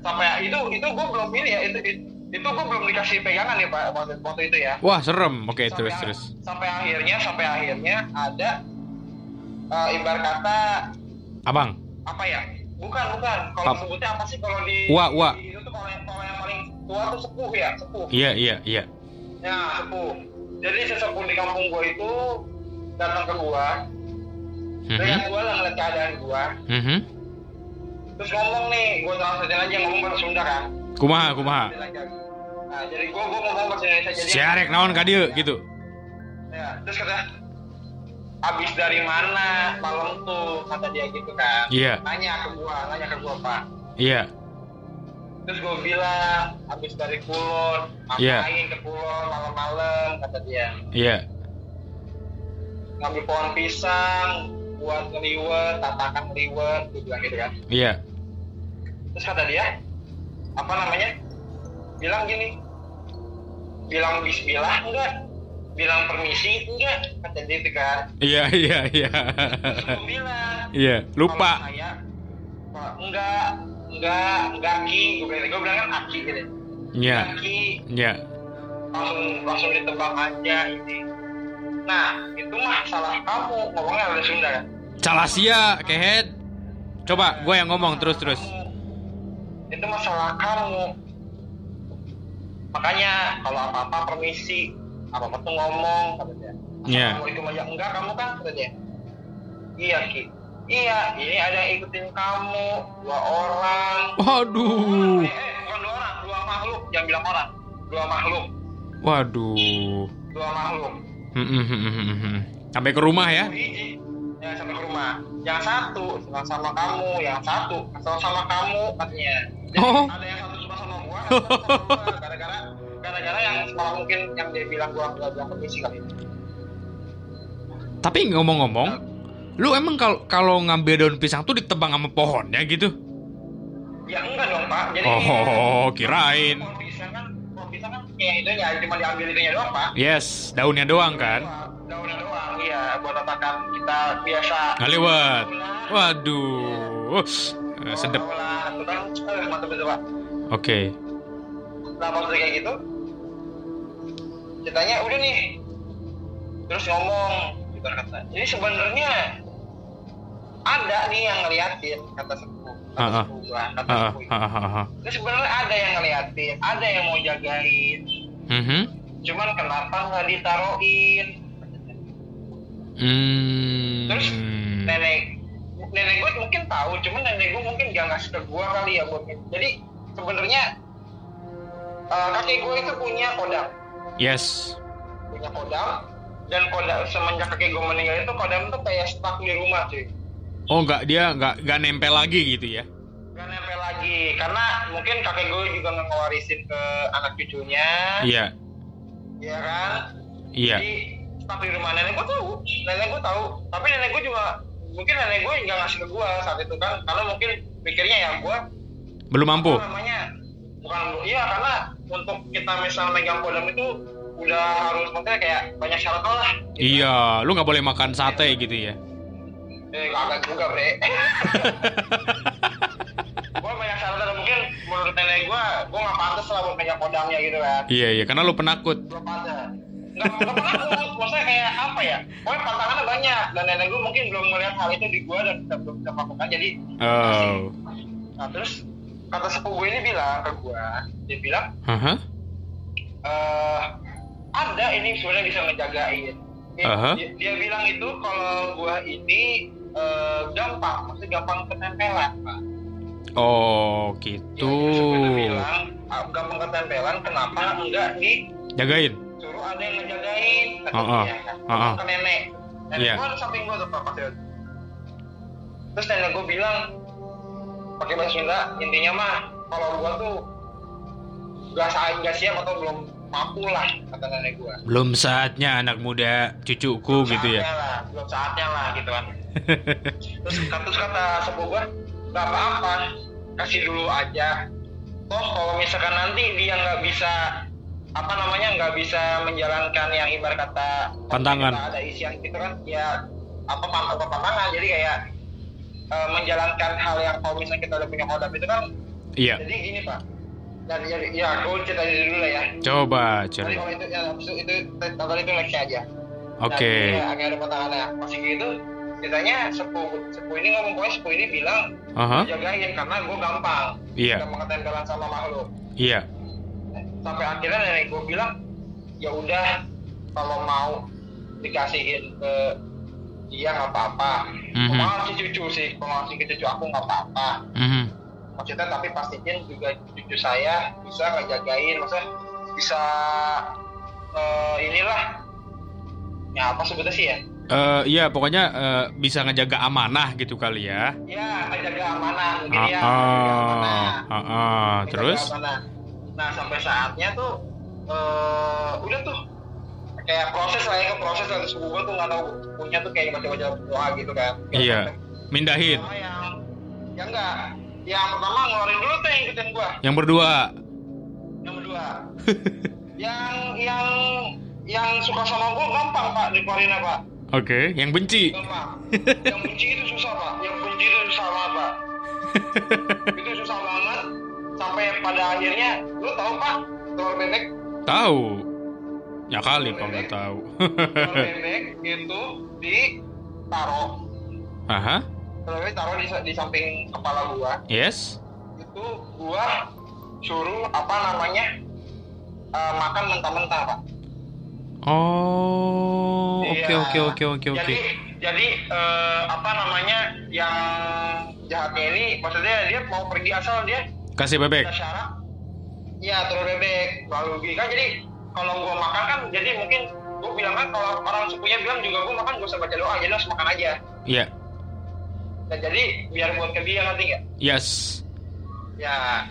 Sampai itu itu gua belum ini ya, itu itu, itu gua belum dikasih pegangan ya, Pak, waktu, waktu itu ya. Wah, serem. Oke, sampai, terus terus. sampai akhirnya sampai akhirnya ada eh, ibarat kata Abang. apa ya bukan bukan kalau sebutnya apa sih kalau di Wa, wa. di itu tuh kalau yang, kalau yang paling tua tuh sepuh ya sepuh Iya, iya, iya. ya sepuh jadi sesepuh di kampung gua itu datang ke gua Mhm. lihat gua lah ngeliat keadaan gua Mhm. terus ngomong nih gua translate aja ngomong bahasa Sunda kan Kumaha, kumaha. nah jadi gua gua ngomong bahasa Indonesia jadi Siarek naon dieu gitu. ya terus kata abis dari mana malam tuh kata dia gitu kan Iya. nanya ke gua nanya ke gua pak Iya. terus gua bilang abis dari Kulon Iya. ngapain ke Kulon malam-malam kata dia Iya. ngambil pohon pisang buat ngeliwet tatakan ngeliwet gue bilang gitu kan. Iya. terus kata dia apa namanya? Bilang gini bilang bismillah enggak? Bilang permisi enggak? Kata dia itu kan. Iya, iya, iya. gue bilang Iya, lupa. Kalau saya enggak enggak enggak ki. Gue bilang gue bilang kan aki gitu. Iya, aki. Iya. langsung langsung ditebak aja ini nah itu mah salah kamu ngomongnya udah Sunda kan Calasia, kehead. Coba gue yang ngomong terus terus. Itu masalah kamu makanya kalau apa apa permisi apa apa tuh ngomong kata dia Iya. kamu itu aja enggak kamu kan kata dia iya ki iya ini ada yang ikutin kamu dua orang Waduh. eh, eh, bukan dua orang dua makhluk jangan bilang orang dua makhluk Waduh. dua makhluk Hmm, hmm, hmm. Sampai ke rumah ya? Yang sampai ke rumah yang satu senang sama kamu yang satu kesel sama kamu katanya jadi Oh. ada yang satu suka sama gua gara-gara gara-gara yang malah mungkin yang dia bilang gua nggak bilang permisi kali Tapi ngomong-ngomong, lu emang kalau kalau ngambil daun pisang tuh ditebang sama pohonnya gitu? ya enggak dong pak jadi Oh, kirain. pohon pohon kayak itu ya cuma diambil itunya doang pak Yes, daunnya doang kan? daunnya doang iya buat tatakan kita biasa Ngaliwat. Waduh. Sedep. lah itu kan eh, Oke. Nah pas udah kayak gitu Ceritanya udah nih Terus ngomong gitu kata Jadi sebenarnya Ada nih yang ngeliatin Kata sepupu Kata sepupu gua Kata sepupu. Jadi sebenarnya ada yang ngeliatin Ada yang mau jagain Mhm. Cuman kenapa nggak ditaruhin Hmm. Terus nenek Nenek gue mungkin tahu Cuman nenek gue mungkin gak ngasih ke gue kali ya buat. Jadi sebenarnya eh, Kakek gue itu punya kodam Yes. punya kodam dan kodam semenjak kakek gue meninggal itu kodam tuh kayak stuck di rumah cuy Oh, nggak dia nggak nggak nempel lagi gitu ya? gak nempel lagi karena mungkin kakek gue juga nggak ngewarisin ke anak cucunya Iya. ya kan Iya. jadi stuck di rumah nenek gue tahu nenek gue tahu tapi nenek gue juga mungkin nenek gue nggak ngasih ke gue saat itu kan karena mungkin pikirnya ya gue Belum mampu. namanya bukan iya karena untuk kita misal megang kodam itu udah harus maksudnya kayak banyak syarat lah gitu. Iya, lu nggak boleh makan sate gitu ya? Eh, agak juga, bre. [LAUGHS] gua banyak syarat dan mungkin menurut nenek gua, gua nggak pantas lah buat pegang kodamnya gitu kan. Iya iya, karena lu penakut. Belum pantas. Nggak pernah gua, maksudnya kayak apa ya? Pokoknya pantangannya banyak dan nenek gua mungkin belum melihat hal itu di gua dan belum bisa melakukan. Jadi, Oh. nah terus kata sepupu gue ini bilang ke gua, dia bilang Haha. eh ada ini sebenarnya bisa ngejagain. Dia, Aha. dia, dia bilang itu kalau gua ini eh, gampang, maksudnya gampang ketempelan, Pak. Oh, Ya, gitu. sudah bilang ah, gampang ketempelan, kenapa enggak Jagain. disuruh ada yang ngejagain? Kata Oh, dia. oh, oh. Ke nenek. Nenek gua di samping gua tuh Pak. Terus nenek gua bilang pakai bahasa Sunda, intinya mah kalau gua tuh gak, gak siap atau belum mampu lah kata nenek gua. Belum saatnya anak muda cucuku gitu Saatnya ya. lah, belum saatnya lah gitu kan. Terus, terus kata sepupu gua, gak apa-apa, kasih dulu aja. Toh kalau misalkan nanti dia nggak bisa apa namanya nggak bisa menjalankan yang ibarat kata Pantangan. ada isian gitu kan ya apa pantang apa pantangan jadi kayak eh, menjalankan hal yang kalau misalnya kita udah punya kodam itu kan Iya. jadi gini pak dan ya, ya gue cerita dulu lah ya Coba cari. kalau itu ya itu itu tadi itu nextnya aja Oke. Nah, agak ada pantangannya. Masih gitu, ceritanya sepuh sepuh ini ngomong pokoknya sepuh ini bilang Aha. jagain karena gue gampang Iya. gampang ketempelan sama makhluk Iya. sampai akhirnya nenek gue bilang ya udah kalau mau dikasihin ke dia nggak apa-apa Mhm. mau ngasih cucu sih ngasih ke cucu aku nggak apa-apa Mhm. maksudnya tapi pastiin juga cucu saya bisa ngejagain maksudnya bisa eh, inilah ya apa sebutnya sih ya Eh, iya, pokoknya eh, bisa ngejaga amanah gitu kali ya. ya ngejaga amanah mungkin Ah, ya amanah ah, ah, Terus? amanah. nah sampai saatnya tuh eh udah tuh kayak proses lah ya ke proses terus gue tuh nggak tahu punya tuh kayak baca-baca doa gitu kan Iya. Mindahin. Yang yang enggak yang pertama ngeluarin dulu tuh yang ikutin gua Yang berdua. yang kedua [LAUGHS] yang yang yang suka sama gua gampang pak dikeluarinnya pak Oke, yang benci. gampang yang benci itu susah pak yang benci itu susah banget pak [LAUGHS] itu susah banget sampai pada akhirnya lu tahu pak telur bebek Tahu. Ya kali kok nggak tahu. telur [LAUGHS] bebek itu ditaruh Aha. telur bebek taruh di, di samping kepala gua Yes. itu gua suruh apa namanya eh, makan mentah-mentah pak Oh, oke Iya. oke oke oke oke. Jadi jadi eh, apa namanya yang jahatnya ini maksudnya dia mau pergi asal dia Kasih bebek. syarat. Iya telur bebek lalu gini kan jadi kalau gua makan kan jadi mungkin gua bilang kan kalau orang sukunya bilang juga gua makan gak usah baca doa jadi langsung makan aja. Iya. Dan jadi biar buat ke dia nanti nggak? Yes. Ya.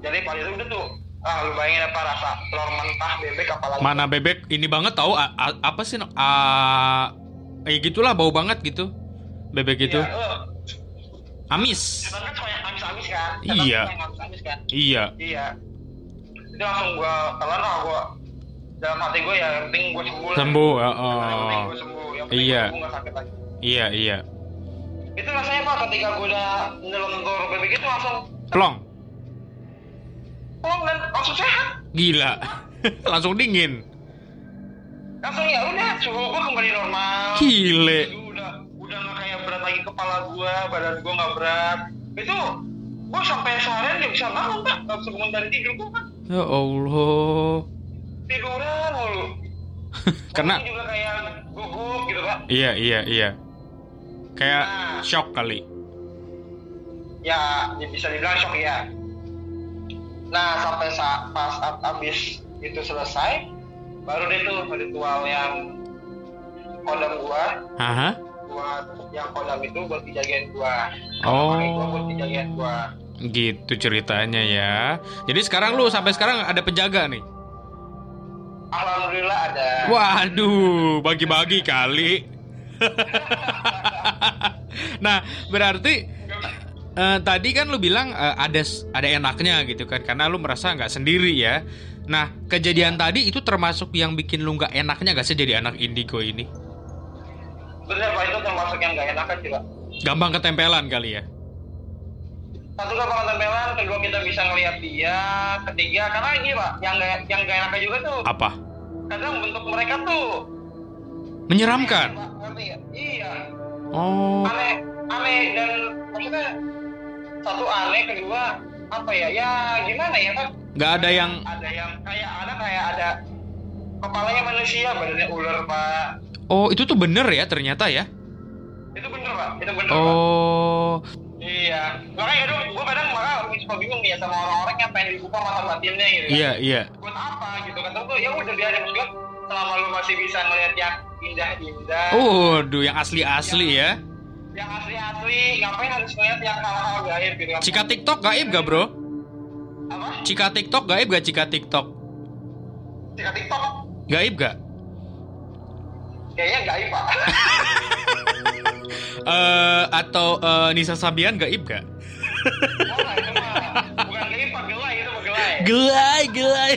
Jadi pada itu udah tuh ah lu bayangin apa rasa telur mentah bebek apalagi Mana bebek ini banget tahu a- a- apa sih? Ah, eh gitulah bau banget gitu. Bebek itu. Iya, eh, Amis. setan kan yang amis-amis kan? Setan Iya. amis-amis kan? Iya. Iya. Itu langsung gua telan lah gua dalam hati gua ya yang penting gua sembuh. lah. Sembuh, ya, Yang penting oh. gua sembuh. Yang penting Iya. gua nggak sakit lagi. Iya, iya. Itu rasanya pak ketika gua udah telur bebek itu langsung Plong. Dan langsung sehat. Gila. [LAUGHS] Langsung dingin. Langsung ya udah suhu gua kembali normal. Gile. Itu udah udah nggak kayak berat lagi kepala gua, badan gua nggak berat. Itu gua sampai seharian nggak bisa bangun pak, nggak bisa bangun dari tidur gua kan Ya Allah. tiduran mulu. [LAUGHS] Karena juga kayak gugup gitu pak. iya, iya, iya. Kayak shock kali. ya ya bisa dibilang shock ya nah sampai saat pas ab- abis itu selesai baru deh tuh ritual yang kodam gua Haha. buat yang kodam itu buat dijagain gua Oh. Gua buat dijagain gua Gitu ceritanya ya. Jadi sekarang lu sampai sekarang ada penjaga nih. alhamdulillah ada Waduh, bagi-bagi kali. [LAUGHS] nah, berarti eh, tadi kan lu bilang eh, ada ada enaknya gitu kan karena lu merasa nggak sendiri ya. Nah, kejadian tadi itu termasuk yang bikin lu nggak enaknya gak sih jadi anak indigo ini? bener pak itu termasuk yang gak enakan juga Gampang ketempelan kali ya. satu gampang tempelan kedua kita bisa ngelihat dia ketiga karena gini pak yang gak yang gak enakan juga tuh Apa? kadang bentuk mereka tuh Menyeramkan. Pak, ngerti nggak? iya Oh, aneh aneh dan maksudnya satu aneh kedua apa ya? Ya gimana ya kan nggak ada yang ada yang kayak ada kayak ada kepalanya manusia badannya ular pak. Oh, itu tuh bener ya ternyata ya. itu bener pak. Itu bener pak. Oh, iya. Makanya kadang gue kadang malah suka bingung ya sama orang-orang yang pengen dibuka mata batinnya gitu kan. iya iya. buat apa gitu kan? Tuh ya udah biarin maksudnya selama lu masih bisa ngeliat yang indah-indah. Waduh, yang asli-asli ya. Yang asli-asli ngapain harus ngeliat yang hal-hal gaib gitu Cika TikTok gaib gak bro? apa Cika TikTok gaib gak Cika TikTok? Cika TikTok Gaib gak? kayaknya gaib pak [LAUGHS] Eh atau eh, Nisa Sabian gaib gak? Wah, itu mah bukan gaib pak gelai itu gelai Gelai, gelai.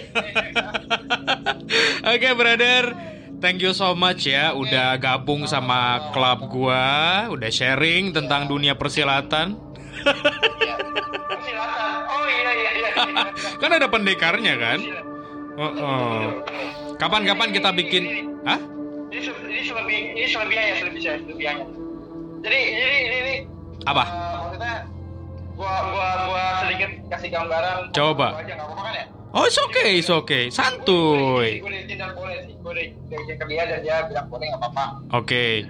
[LAUGHS] Oke, brother. Thank you so much ya udah gabung sama klub gua, udah sharing tentang dunia persilatan. Iya. Silakan. Oh iya iya iya. Kan ada pendekarnya kan? Oh, oh. Kapan-kapan kita bikin Hah? Ini, ini selebih ini selebihannya selebih selebihannya. Jadi jadi ini, ini Apa? eh, maksudnya gua gua gua sedikit kasih gambaran. Coba. Gua aja apa-apa kan ya? Oh, it's okay, it's okay. Santuy. Gue izin dan boleh sih. Gue udah udah izin ke dia dan dia bilang boleh nggak apa-apa. Oke.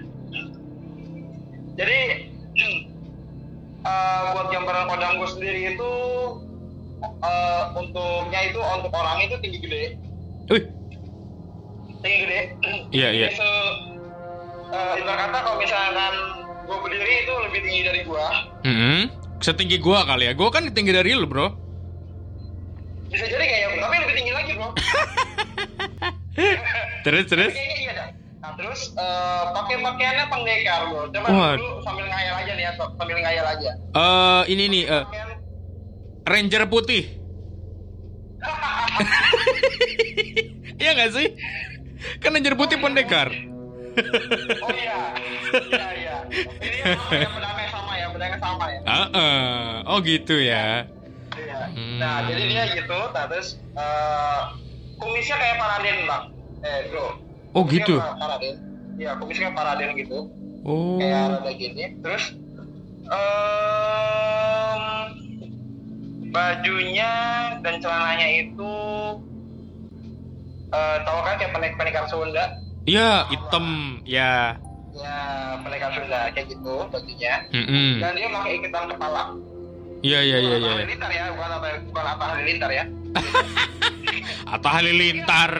Jadi [CLEARS THROAT] eh, buat gambaran kodam gue sendiri itu eh, untuknya itu untuk orang itu tinggi gede, Wih, tinggi gede. Iya, iya. Eh, ibarat kata kalau misalkan gue berdiri itu lebih tinggi dari gue, hmm, setinggi gua kali ya. Gua kan tinggi dari lu, bro. Bisa jadi kayak tapi lebih tinggi lagi bro. [LAUGHS] Terus, terus. Kayaknya iya dah. Nah terus eh, pakai pakaiannya pendekar bro. Coba Wah. dulu sambil ngayal aja nih ya, sambil ngayal aja. Eh, ini nih, Pakaian Ranger putih. [LAUGHS] Iya nggak sih? Kan Ranger putih pendekar. Oh iya, [LAUGHS] iya iya. Ini yang sama ya, pedangnya sama ya. Ah, ah. oh gitu ya. Hmm. Nah jadi dia gitu, nah, terus eh, kumisnya kayak Paraden bang. Eh bro. Oh, Kumisnya gitu? Paraden. Iya kumisnya kayak Paraden gitu, Oh. kayak rada gini. Terus em, bajunya dan celananya itu eh tahu kan kayak pendek pendekar Sunda. Iya, hitam. Ya. Ya pendekar Sunda kayak gitu bajunya. Mm-mm. Dan dia pakai iketan kepala. Iya, iya, iya, iya. Atta Halilintar ya, bukan apa bukan Atta Halilintar ya. [LAUGHS] Atta Halilintar.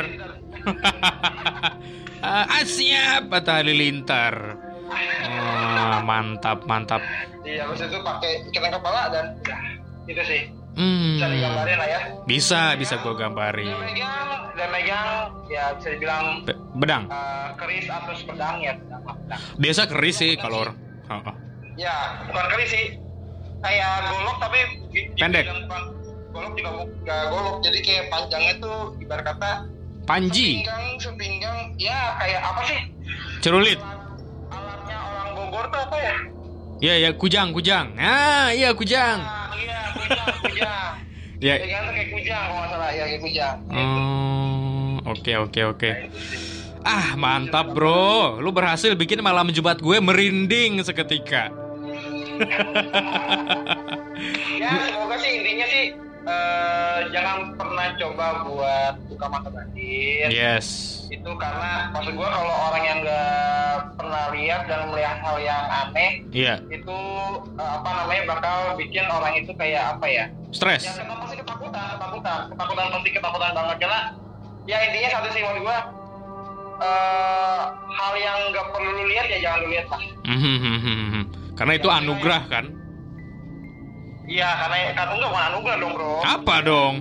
[LAUGHS] ah, siap Atta Halilintar. Oh, mantap, mantap. Iya, habis itu pakai ikan kepala dan udah itu sih. Hmm. Bisa digambarin lah ya. Bisa, bisa gua Dan gambarin. megang, dan megang ya bisa dibilang Be- Bedang. eh, keris atau pedang ya. pedang pedang. Desa keris sih kalau. Oh, oh. Ya, bukan keris sih. Kayak golok tapi Pendek. golok juga bukan golok. Jadi kayak panjangnya tuh ibarat kata Panji, pinggang sepinggang ya kayak apa sih? cerulit. Alatnya orang Bogor tuh apa ya? Iya, ya, kujang, kujang. Ah, iya kujang. Nah, iya, kujang, kujang. [LAUGHS] Ya. Tuh kayak kujang kalau nggak salah ya kayak kujang. Oh, oke, oke, oke. Ah, mantap, Bro. Lu berhasil bikin malam Jumat gue merinding seketika. Ya semoga sih intinya sih eh, jangan pernah coba buat buka mata batin Yes. itu karena maksud gua kalau orang yang nggak pernah lihat dan melihat hal yang aneh Iya, itu eh, apa namanya bakal bikin orang itu kayak apa ya stres. ya kenapa sih ketakutan ketakutan ketakutan penting ketakutan banget karena ya intinya satu sih menurut gua eh, hal yang nggak perlu lu lihat ya jangan lu lihat lah Mhm. Karena itu anugerah kan? iya karena kan enggak bukan anugerah dong bro Apa dong?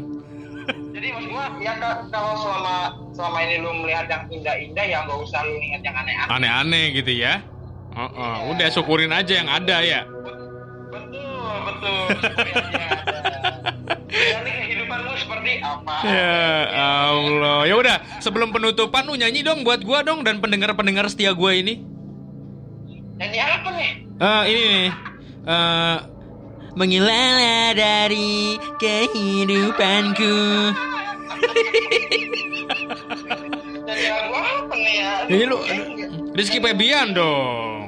Jadi maksud gua ya ka- kalau selama selama ini lu melihat yang indah-indah ya nggak usah lu lihat yang aneh-aneh. Aneh-aneh gitu ya? Oh, oh. Udah syukurin aja yang ada ya. Betul, betul. Ya, [LAUGHS] ini kehidupanmu seperti apa? Ya Allah. Ya udah, sebelum penutupan lu nyanyi dong buat gua dong dan pendengar-pendengar setia gua ini. Nyanyi apa nih? Eh ini nih. Eh Mengelala dari kehidupanku. Nyanyi lagu apa nih ya? Ini lu Rizky Febian dong.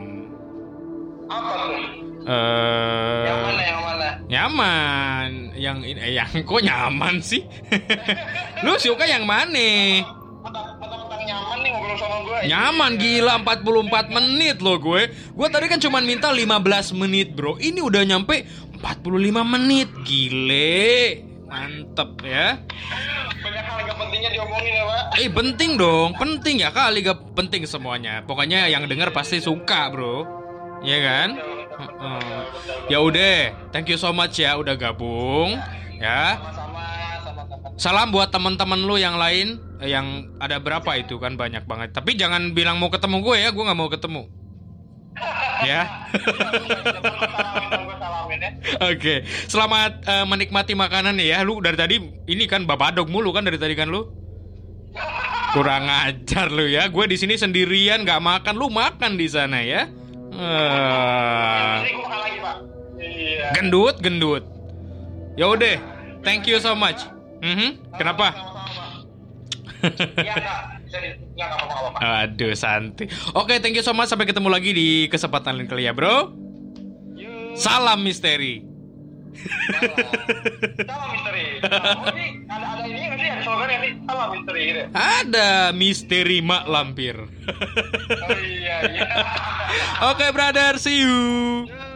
Apa tuh? Eh Yang mana yang mana? nyaman. Yang ini eh, yang kok nyaman sih? [LAUGHS] lu suka yang mana? Sama gua. Nyaman gila 44 menit loh gue. Gue tadi kan cuma minta 15 menit, Bro. Ini udah nyampe 45 menit. Gile. Mantep ya. Banyak hal gak pentingnya diomongin ya, Pak. Eh penting dong, penting ya kali gak penting semuanya. Pokoknya yang denger pasti suka, Bro. Iya kan? Ya udah, thank you so much ya udah gabung. Ya. Salam buat teman-teman lu yang lain eh, yang ada berapa itu kan banyak banget. Tapi jangan bilang mau ketemu gue ya, gue nggak mau ketemu. [LAUGHS] ya. [LAUGHS] Oke, selamat eh, menikmati makanan ya. Lu dari tadi ini kan babadog mulu kan dari tadi kan lu? Kurang ajar lu ya. Gue di sini sendirian nggak makan, lu makan di sana ya. Eh. Iya. gendut, gendut. Ya udah, thank you so much. Mhm, Kenapa? Sama-sama, Pak. Iya, nggak apa-apa Aduh, santai. Oke, thank you so much. Sampai ketemu lagi di kesempatan lain kali ya, bro. Salam misteri. Salam misteri. Nah, ini ada ada ini nggak sih? Ada slogan nggak sih? Salam misteri gitu. Ada misteri mak lampir. Oh iya iya. [LAUGHS] Oke, brother, see you. Yuk.